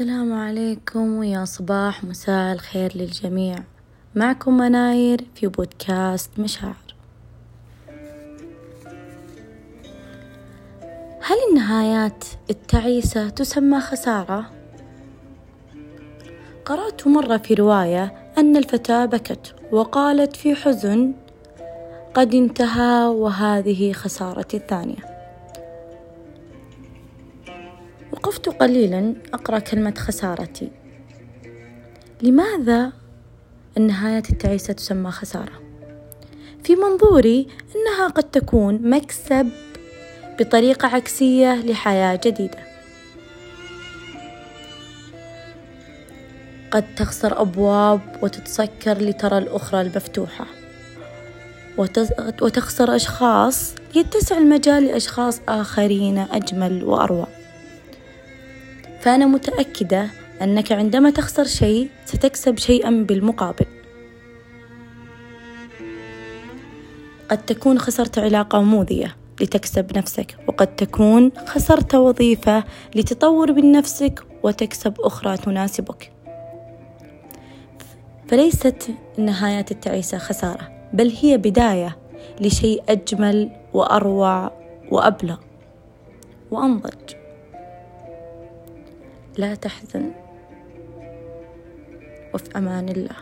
السلام عليكم ويا صباح مساء الخير للجميع. معكم مناير في بودكاست مشاعر. هل النهايات التعيسة تسمى خسارة؟ قرأت مرة في رواية أن الفتاة بكت وقالت في حزن قد انتهى وهذه خسارتي الثانية. وقفت قليلا أقرأ كلمة خسارتي. لماذا النهايات التعيسة تسمى خسارة؟ في منظوري أنها قد تكون مكسب بطريقة عكسية لحياة جديدة. قد تخسر أبواب وتتسكر لترى الأخرى المفتوحة. وتخسر أشخاص يتسع المجال لأشخاص آخرين أجمل وأروع. فأنا متأكدة أنك عندما تخسر شيء ستكسب شيئا بالمقابل. قد تكون خسرت علاقة مؤذية لتكسب نفسك وقد تكون خسرت وظيفة لتطور من نفسك وتكسب أخرى تناسبك. فليست النهايات التعيسة خسارة بل هي بداية لشيء أجمل وأروع وأبلغ وأنضج. لا تحزن. وفي أمان الله.